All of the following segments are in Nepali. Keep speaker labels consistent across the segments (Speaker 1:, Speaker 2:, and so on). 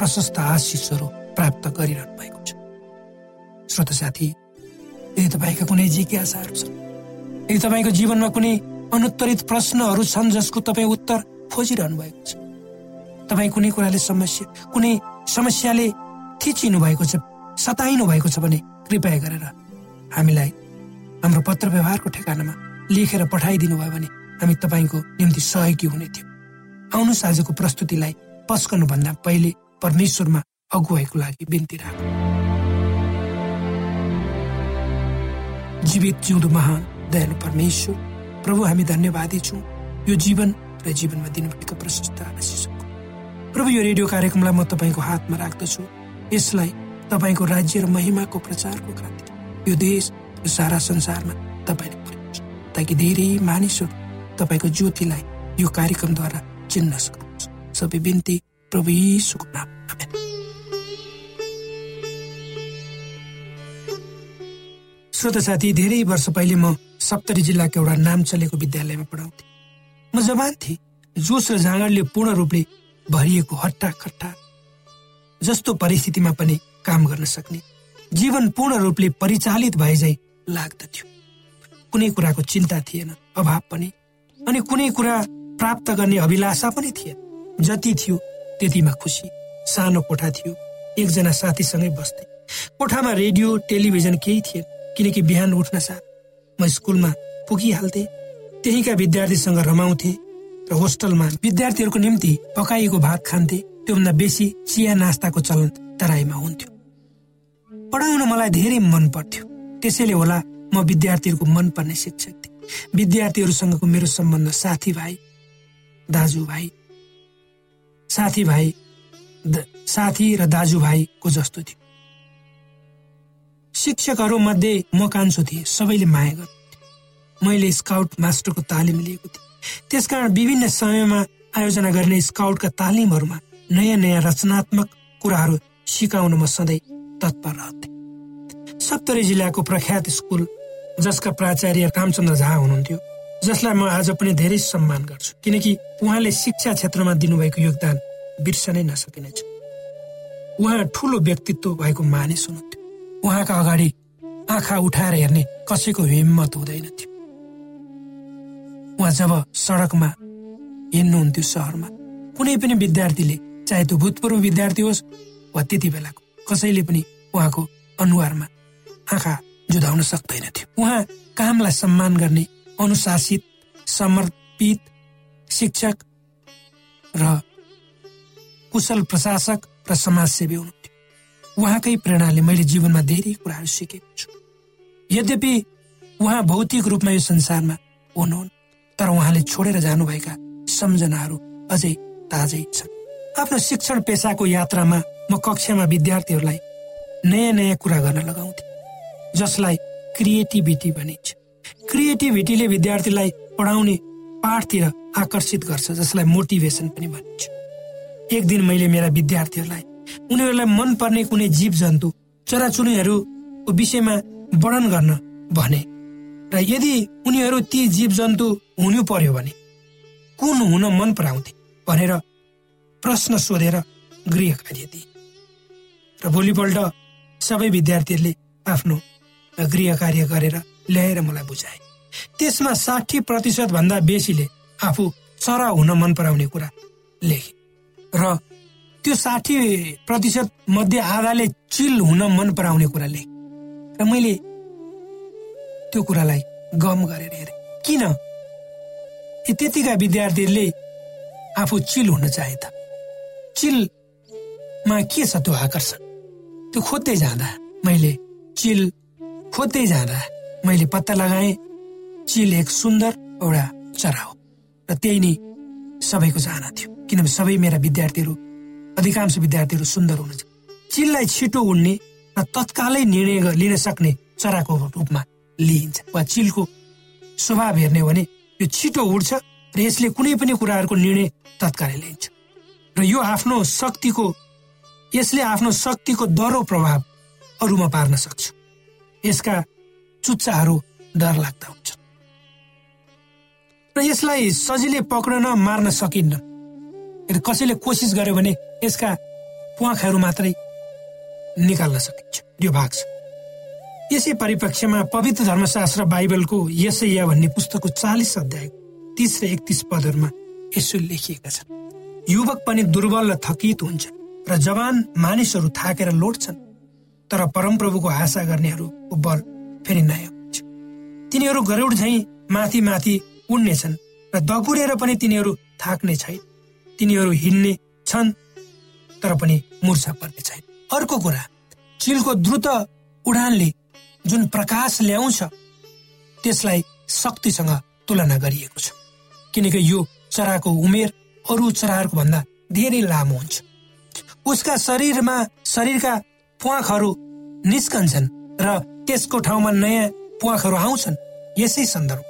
Speaker 1: प्रशस्त आशिषहरू प्राप्त गरिरहनु भएको छ। श्रोत साथी यदि तपाईँका कुनै जिज्ञासाहरू छन् यदि तपाईँको जीवनमा कुनै अनुत्तरित प्रश्नहरू छन् जसको तपाईँ उत्तर खोजिरहनु भएको छ तपाईँ कुनै कुराले समस्या कुनै समस्याले थिचिनु भएको छ सताइनु भएको छ भने कृपया गरेर हामीलाई हाम्रो पत्र व्यवहारको ठेगानामा लेखेर पठाइदिनु भयो भने हामी तपाईँको निम्ति सहयोगी हुने थियौँ। आउनुहोस् आजको प्रस्तुतिलाई पस्कनुभन्दा पहिले परमेश्वरमा अगुवाईको लागि बिन्ती राख जीवित जिउँदो महान दयालु परमेश्वर प्रभु हामी धन्यवादी छौँ। यो जीवन र जीवनमा दिनुभएका प्रशस्त प्रभु यो रेडियो कार्यक्रमलाई म तपाईँको हातमा राख्दछु। यसलाई तपाईँको राज्य र महिमाको प्रचारको खातिर। यो देश र सारा संसारमा तपाईँले ताकि धेरै मानिसहरू तपाईँको ज्योतिलाई यो कार्यक्रमद्वारा चिन्न सक्नुहोस्। सबै बिन्ती नाम श्रोत साथी धेरै वर्ष पहिले म सप्तरी जिल्लाको एउटा नाम चलेको विद्यालयमा पढाउँथे। म जवान थिएँ। जोस र जाँगरले पूर्ण रूपले भरिएको हट्टा खट्टा जस्तो परिस्थितिमा पनि काम गर्न सक्ने जीवन पूर्ण रूपले परिचालित भए झै लाग्दथ्यो। कुनै कुराको चिन्ता थिएन अभाव पनि अनि कुनै कुरा प्राप्त गर्ने अभिलाषा पनि थिएन। जति थियो त्यतिमा खुसी सानो कोठा थियो एकजना साथीसँगै बस्थे। कोठामा रेडियो टेलिभिजन केही थिएन किनकि बिहान उठ्न साथ। म स्कुलमा पुगिहाल्थे त्यहीका विद्यार्थीसँग रमाउँथे र होस्टलमा विद्यार्थीहरूको निम्ति पकाइएको भात खान्थे त्योभन्दा बेसी चिया नास्ताको चलन तराईमा हुन्थ्यो। पढाउन मलाई धेरै मन पर्थ्यो। त्यसैले होला म विद्यार्थीहरूको मन पर्ने शिक्षक थिएँ। विद्यार्थीहरूसँगको मेरो सम्बन्ध साथीभाइ दाजुभाइ साथीभाइ साथी र दाजुभाइको जस्तो थियो। शिक्षकहरू मध्ये म कान्छो थिएँ सबैले माया गर्थे मैले स्काउट मास्टरको तालिम लिएको थिएँ। त्यसकारण विभिन्न समयमा आयोजना गर्ने स्काउटका तालिमहरूमा नयाँ नयाँ रचनात्मक कुराहरू सिकाउन म सधैँ तत्पर रहन्थे। सप्तरी जिल्लाको प्रख्यात स्कुल जसका प्राचार्य रामचन्द्र झा हुनुहुन्थ्यो। जसलाई म आज पनि धेरै सम्मान गर्छु। किनकि उहाँले शिक्षा क्षेत्रमा दिनुभएको योगदान बिर्सनै नसकिनेछ। उहाँ ठुलो व्यक्तित्व भएको मानिस हुनुहुन्थ्यो। उहाँका अगाडि आँखा उठाएर हेर्ने कसैको हिम्मत हुँदैन थियो। उहाँ जब सडकमा हिँड्नुहुन्थ्यो सहरमा कुनै पनि विद्यार्थीले चाहे त्यो भूतपूर्व विद्यार्थी होस् वा त्यति बेलाको कसैले पनि उहाँको अनुहारमा आँखा जुधाउन सक्दैन थियो। उहाँ कामलाई सम्मान गर्ने अनुशासित समर्पित शिक्षक र कुशल प्रशासक र समाजसेवी हुनुहुन्थ्यो। उहाँकै प्रेरणाले मैले जीवनमा धेरै कुराहरू सिकेको छु। यद्यपि उहाँ भौतिक रूपमा यो संसारमा हुनुहुन् तर उहाँले छोडेर जानुभएका सम्झनाहरू अझै ताजै छन्। आफ्नो शिक्षण पेसाको यात्रामा म कक्षामा विद्यार्थीहरूलाई नयाँ नयाँ कुरा गर्न लगाउँथे जसलाई क्रिएटिभिटी भनिन्छ। क्रिएटिभिटीले विद्यार्थीलाई पढाउने पाठतिर आकर्षित गर्छ जसलाई मोटिभेसन पनि भनिन्छ। एक दिन मैले मेरा विद्यार्थीहरूलाई उनीहरूलाई मन पर्ने कुनै जीव जन्तु चराचुरुङ्गीहरूको विषयमा वर्णन गर्न भने र यदि उनीहरू ती जीव जन्तु हुनु पर्यो भने कुन हुन मन पराउँथे? भनेर प्रश्न सोधेर गृह कार्य दिए र भोलिपल्ट सबै विद्यार्थीहरूले आफ्नो गृह कार्य गरेर ल्याएर मलाई बुझाए। त्यसमा साठी प्रतिशत भन्दा बेसीले आफू चरा हुन मन पराउने कुरा लेखे र त्यो साठी प्रतिशत मध्ये आधाले चिल हुन मन पराउने कुरा लेखे र मैले त्यो कुरालाई गम गरेर हेरेँ। किन? त्यतिका विद्यार्थीहरूले आफू चिल हुन चाहे त। चिलमा के छ त्यो आकर्षण? त्यो खोज्दै जाँदा मैले चिल खोज्दै जाँदा मैले पत्ता लगाएँ। चिल एक सुन्दर एउटा चरा हो र त्यही नै सबैको चाहना थियो किनभने सबै मेरा विद्यार्थीहरू अधिकांश विद्यार्थीहरू सुन्दर हुनु चिललाई छिटो उड्ने र तत्कालै निर्णय लिन सक्ने चराको रूपमा लिइन्छ। वा चिलको स्वभाव हेर्ने भने यो छिटो उड्छ र यसले कुनै पनि कुराहरूको निर्णय तत्कालै लिन्छ। र यो आफ्नो शक्तिको यसले आफ्नो शक्तिको दह्रो प्रभाव अरूमा पार्न सक्छ। यसका चुच्चाहरू डर लाग्दा हुन्छ। र यसलाई सजिलै पक्रन मार्न सकिन्न। कसैले कोसिस गर्यो भने यसका प्वाखहरू मात्रै निकाल्न सकिन्छ। यो भाग छ। यसै परिपक्षमा पवित्र धर्मशास्त्र बाइबलको यसैया भन्ने पुस्तकको चालिस अध्याय तिस र एकतिस पदहरूमा यसो लेखिएका छन्। युवक पनि दुर्बल र थकित हुन्छ र जवान मानिसहरू थाकेर लोट्छन् तर परमप्रभुको आशा गर्नेहरूको बल फेरि नयाँ हुन्छ तिनीहरू गरुड झैँ माथि माथि उड्नेछन् र दगुरेर पनि तिनीहरू थाक्ने छैन। तिनीहरू हिँड्ने छन् तर पनि मुर्छा पर्ने छैन। अर्को कुरा चिलको द्रुत उडानले जुन प्रकाश ल्याउँछ त्यसलाई शक्तिसँग तुलना गरिएको छ। किनकि यो चराको उमेर अरू चराहरूको भन्दा धेरै लामो हुन्छ। उसका शरीरमा शरीरका प्वाखहरू निस्कन्छन् र त्यसको ठाउँमा नयाँ प्वाखहरू आउँछन् यसै सन्दर्भ।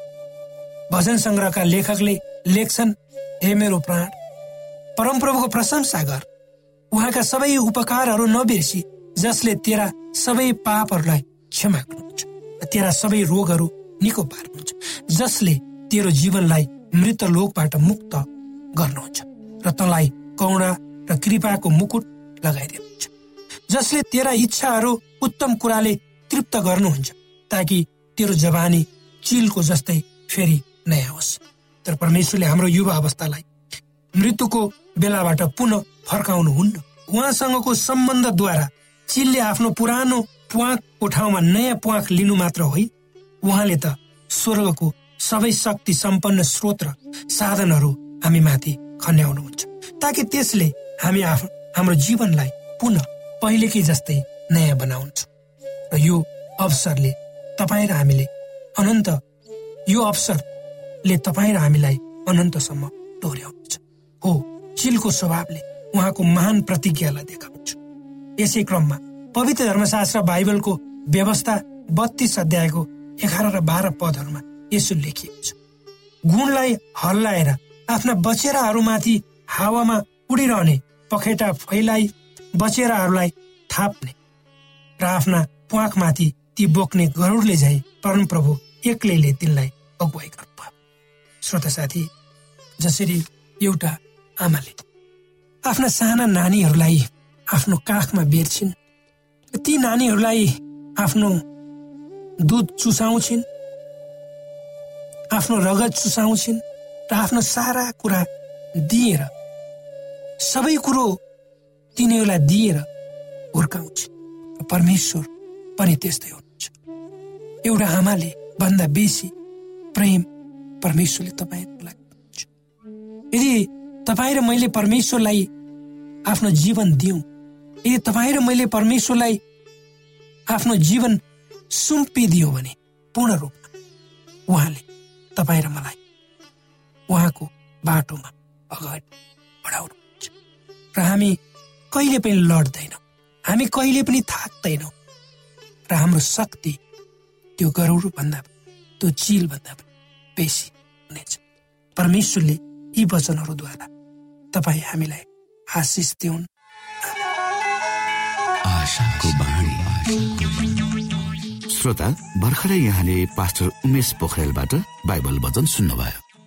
Speaker 1: भजन सङ्ग्रहका लेखकले लेख्छन् हे मेरो प्राण परमप्रभुको प्रशंसा गर। उहाँका सबै उपकारहरू नबिर्सी जसले तेरा सबै पापहरूलाई क्षमा गर्नुहुन्छ तेरा सबै रोगहरू निको पार्नुहुन्छ जसले तेरो जीवनलाई मृत लोकबाट मुक्त गर्नुहुन्छ र तँलाई कौडा र कृपाको मुकुट लगाइदिनुहुन्छ जसले तेरा इच्छाहरू उत्तम कुराले तृप्त गर्नुहुन्छ ताकि तेरो जवानी चिलको जस्तै फेरि नयाँ होस्। तर परमेश्वरले हाम्रो युवा अवस्थालाई मृत्युको बेलाबाट पुनः फर्काउनुहुन्न। उहाँसँगको सम्बन्धद्वारा चिलले आफ्नो पुरानो प्वाकको ठाउँमा नयाँ प्वाक लिनु मात्र होइन उहाँले त स्वर्गको सबै शक्ति सम्पन्न स्रोत र साधनहरू हामी माथि खन्याउनुहुन्छ ताकि त्यसले हामी आफ्नो हाम्रो जीवनलाई पुनः पहिलेकै जस्तै नयाँ बनाउँछ र यो अवसरले तपाईँ र हामीले अनन्त यो अवसरले तपाईँ र हामीलाई अनन्तसम्म डोर्याउनुहुन्छ हो चिलको स्वभावले उहाँको महान प्रतिज्ञालाई देखाउँछ यसै क्रममा पवित्र धर्मशास्त्र बाइबलको व्यवस्था बत्तीस अध्यायको एघार र बाह्र पदहरूमा यसो लेखिएको छ। गुणलाई हल्लाएर आफ्ना बचेराहरूमाथि हावामा उडिरहने पखेटा फैलाई बचेराहरूलाई थाप्ने र आफ्ना प्वाखमाथि ती बोक्ने गरुडले झै परमप्रभु एक्लैले तिनलाई अगुवाई गर्नुभयो श्रोता साथी जसरी एउटा आमाले आफ्ना साना नानीहरूलाई आफ्नो काखमा बेर्छिन् ती नानीहरूलाई आफ्नो दुध चुसाउँछिन् आफ्नो रगत चुसाउँछिन् र आफ्नो सारा कुरा दिएर सबै कुरो तिनीहरूलाई दिएर हुर्काउँछ परमेश्वर पनि त्यस्तै हुनुहुन्छ। एउटा आमाले भन्दा बेसी प्रेम परमेश्वरले तपाईँहरूलाई यदि तपाईँ र मैले परमेश्वरलाई आफ्नो जीवन दिउँ यदि तपाईँ र मैले परमेश्वरलाई आफ्नो जीवन सुम्पिदियो भने पूर्ण रूपमा उहाँले तपाईँ र मलाई उहाँको बाटोमा अगाडि बढाउनुहुन्छ। र हामी कहिले पनि लड्दैनौँ। हामी कहिले पनि थाक्दैनौँ। र हाम्रो शक्ति त्यो भन्दा त्यो चिलभन्दा बेसी हुनेछ। परमेश्वरले यी वचनहरूद्वारा तपाईँ हामीलाई आशिष दिउन्।
Speaker 2: श्रोता भर्खरै यहाँले पास्टर उमेश पोखरेलबाट बाइबल वचन सुन्नुभयो।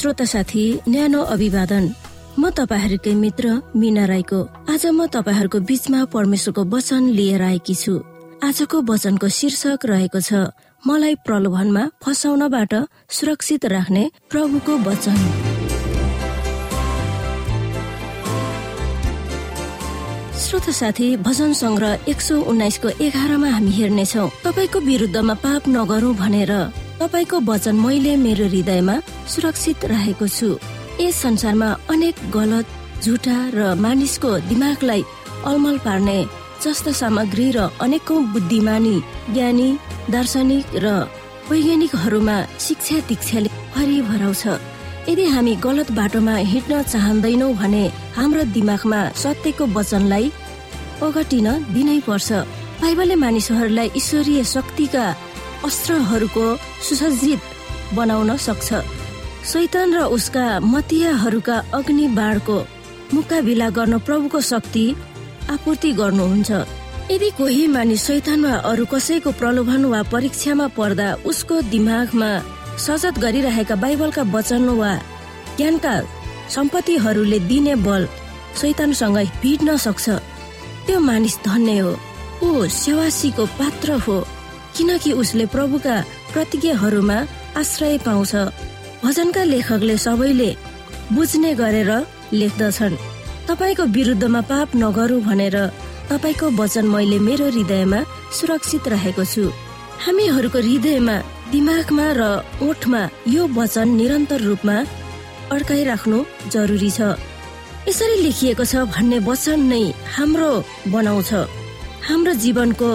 Speaker 3: श्रोता साथी न्यानो अभिवादन। म तपाईँहरूकै मित्र मिना राईको। आज म तपाईँहरूको बीचमा परमेश्वरको वचन लिएर आएकी छु। आजको वचनको शीर्षक रहेको छ मलाई प्रलोभनमा फसाउनबाट सुरक्षित राख्ने प्रभुको वचन। श्रोता साथी भजन संग्रह एक सौ उन्नाइसको एघारमा हामी हेर्नेछौ। तपाईँको विरुद्धमा पाप नगरौं भनेर। तपाईँको वचन मैले मेरो हृदयमा सुरक्षित राखेको छु। यस संसारमा अनेक गलत झुटा र मानिसको दिमागलाई अलमल पार्ने जस्ता सामग्री र अनेकौं बुद्धिमानी ज्ञानी दार्शनिक र वैज्ञानिकहरूमा शिक्षा दीक्षाले भराउँछ। यदि हामी गलत बाटोमा हिँड्न चाहँदैनौ भने हाम्रो दिमागमा सत्यको वचनलाई अगटिन दिनै पर्छ। बाइबलले मानिसहरूलाई ईश्वरीय शक्तिका अस्त्रहरूको सुसज्जित बनाउन सक्छ। शैतान र उसका मतियाहरूका अग्नि बाढको मुकाबिला गर्न प्रभुको शक्ति आपूर्ति गर्नुहुन्छ। यदि कोही मानिस शैतान वा अरू कसैको प्रलोभन वा परीक्षामा पर्दा उसको दिमागमा सजत गरिरहेका बाइबलका वचन वा ज्ञानका सम्पत्तिहरूले दिने बल शैतानसँग भिड्न सक्छ। त्यो मानिस धन्य हो। ऊ सेवासीको पात्र हो किनकि उसले प्रभुका प्रतिज्ञाहरूमा आश्रय पाउँछ। भजनका लेखकले सबैले बुझ्ने गरेर लेख्दछन् तपाईँको विरुद्धमा पाप नगरु भनेर तपाईँको वचन मैले मेरो हृदयमा सुरक्षित राखेको छु। हामीहरूको हृदयमा दिमागमा र ओठमा यो वचन निरन्तर रूपमा अड्काइराख्नु जरुरी छ। यसरी लेखिएको छ भन्ने वचन नै हाम्रो बनाउँछ। हाम्रो जीवनको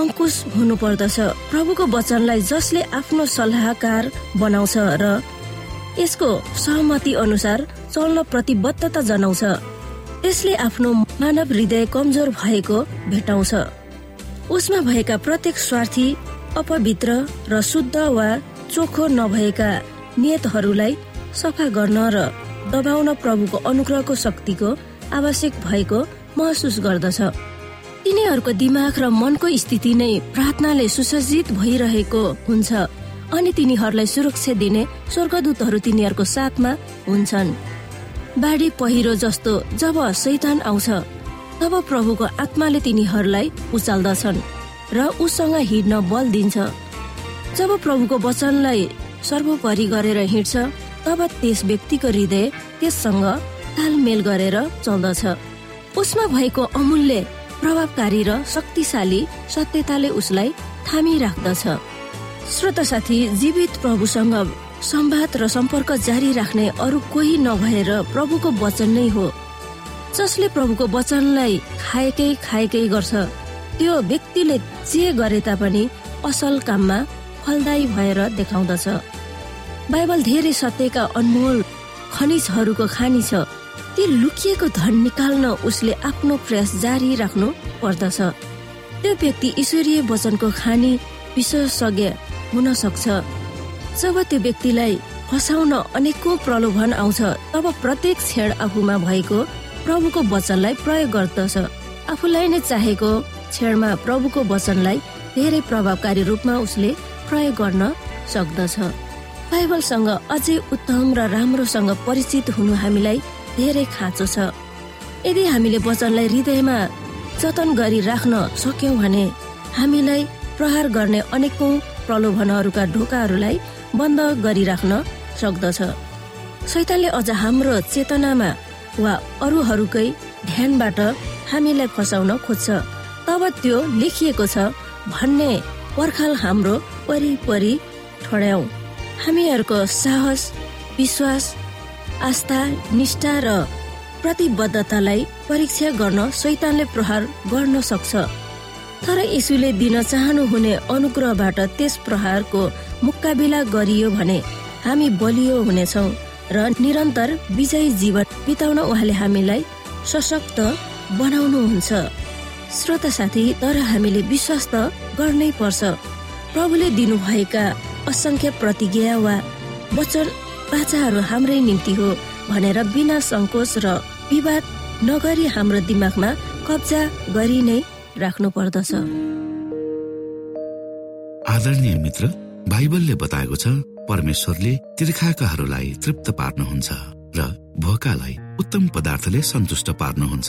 Speaker 3: अंकुश हुनु पर्दछ प्रभुको वचनलाई जसले आफ्नो सल्लाहकार बनाउँछ र यसको सहमति अनुसार चल्न प्रतिबद्धता जनाउँछ। त्यसले आफ्नो मानव हृदय कमजोर भएको भेटाउँछ। उसमा भएका प्रत्येक स्वार्थी अपवित्र र शुद्ध वा चोखो नभएका नियतहरूलाई सफा गर्न र दबाउन प्रभुको अनुग्रहको शक्तिको आवश्यक भएको महसुस गर्दछ। तिनीहरूको दिमाग र मनको स्थिति नै प्रार्थनाले सुसज्जित भइरहेको हुन्छ अनि तिनीहरूलाई सुरक्षा दिने स्वर्गदूतहरू तिनीहरूको साथमा हुन्छन्। बाढी पहिरो जस्तो जब शैतान आउँछ तब प्रभुको आत्माले तिनीहरूलाई उचाल्दछन्। र उसँग हिँड्न बल दिन्छ। जब प्रभुको वचनलाई सर्वोपरि गरेर हिँड्छ तब त्यस व्यक्तिको हृदय त्यससँग तालमेल गरेर चल्दछ। उसमा भएको अमूल्य प्रभावकारी र शक्तिशाली सत्यताले उसलाई थामिराख्दछ श्रोत साथी जीवित प्रभुसँग संवाद र सम्पर्क जारी राख्ने अरू कोही नभएर प्रभुको वचन नै हो। जसले प्रभुको वचनलाई खाएकै खाएकै गर्छ त्यो व्यक्तिले जे गरे तापनि असल काममा फलदायी भएर देखाउँदछ। बाइबल धेरै सत्यका अनमोल खनिजहरूको खानी छ। ती लुकिएको धन निकाल्न उसले आफ्नो प्रयास जारी राख्नु पर्दछ। त्यो व्यक्ति ईश्वरीय वचनको खानी विशेषज्ञ हुन सक्छ। जब त्यो व्यक्तिलाई फसाउन अनेकौं प्रलोभन आउँछ तब प्रत्येक क्षण आफूमा भएको प्रभुको वचनलाई प्रयोग गर्दछ। आफूलाई नै चाहेको क्षणमा प्रभुको वचनलाई धेरै प्रभावकारी रूपमा उसले प्रयोग गर्न सक्दछ। बाइबलसँग अझै उत्तम र राम्रोसँग परिचित हुनु हामीलाई धेरै खाँचो छ। यदि हामीले वचनलाई हृदयमा जतन गरी राख्न सक्यौँ भने हामीलाई प्रहार गर्ने अनेकौं प्रलोभनहरूका ढोकाहरूलाई बन्द गरिराख्न सक्दछ। शैतानले अझ हाम्रो चेतनामा वा अरूहरूकै ध्यानबाट हामीलाई फसाउन खोज्छ। तब त्यो लेखिएको छ भन्ने पर्खाल हाम्रो वरिपरि ठड्याउ। हामीहरूको साहस विश्वास आस्था निष्ठा र प्रतिबद्धतालाई परीक्षा गर्न शैतानले प्रहार गर्न सक्छ। तर यसुले दिन चाहनुहुने अनुग्रहबाट त्यस प्रहारको मुकाबिला गरियो भने हामी बलियो हुनेछौँ र निरन्तर विजयी जीवन बिताउन उहाँले हामीलाई सशक्त बनाउनुहुन्छ। श्रोता साथी तर हामीले विश्वास त गर्नै पर्छ। प्रभुले दिनुभएका असंख्य प्रतिज्ञा वा वचन बाचाहरू हाम्रै निम्ति हो भनेर बिना सङ्कोच र विवाद नगरी हाम्रो दिमागमा कब्जा गरी नै राख्नु पर्दछ।
Speaker 2: आदरणीय मित्र बाइबलले बताएको छ परमेश्वरले तिर्खाकाहरूलाई तृप्त पार्नुहुन्छ र भोकालाई उत्तम पदार्थले सन्तुष्ट पार्नुहुन्छ।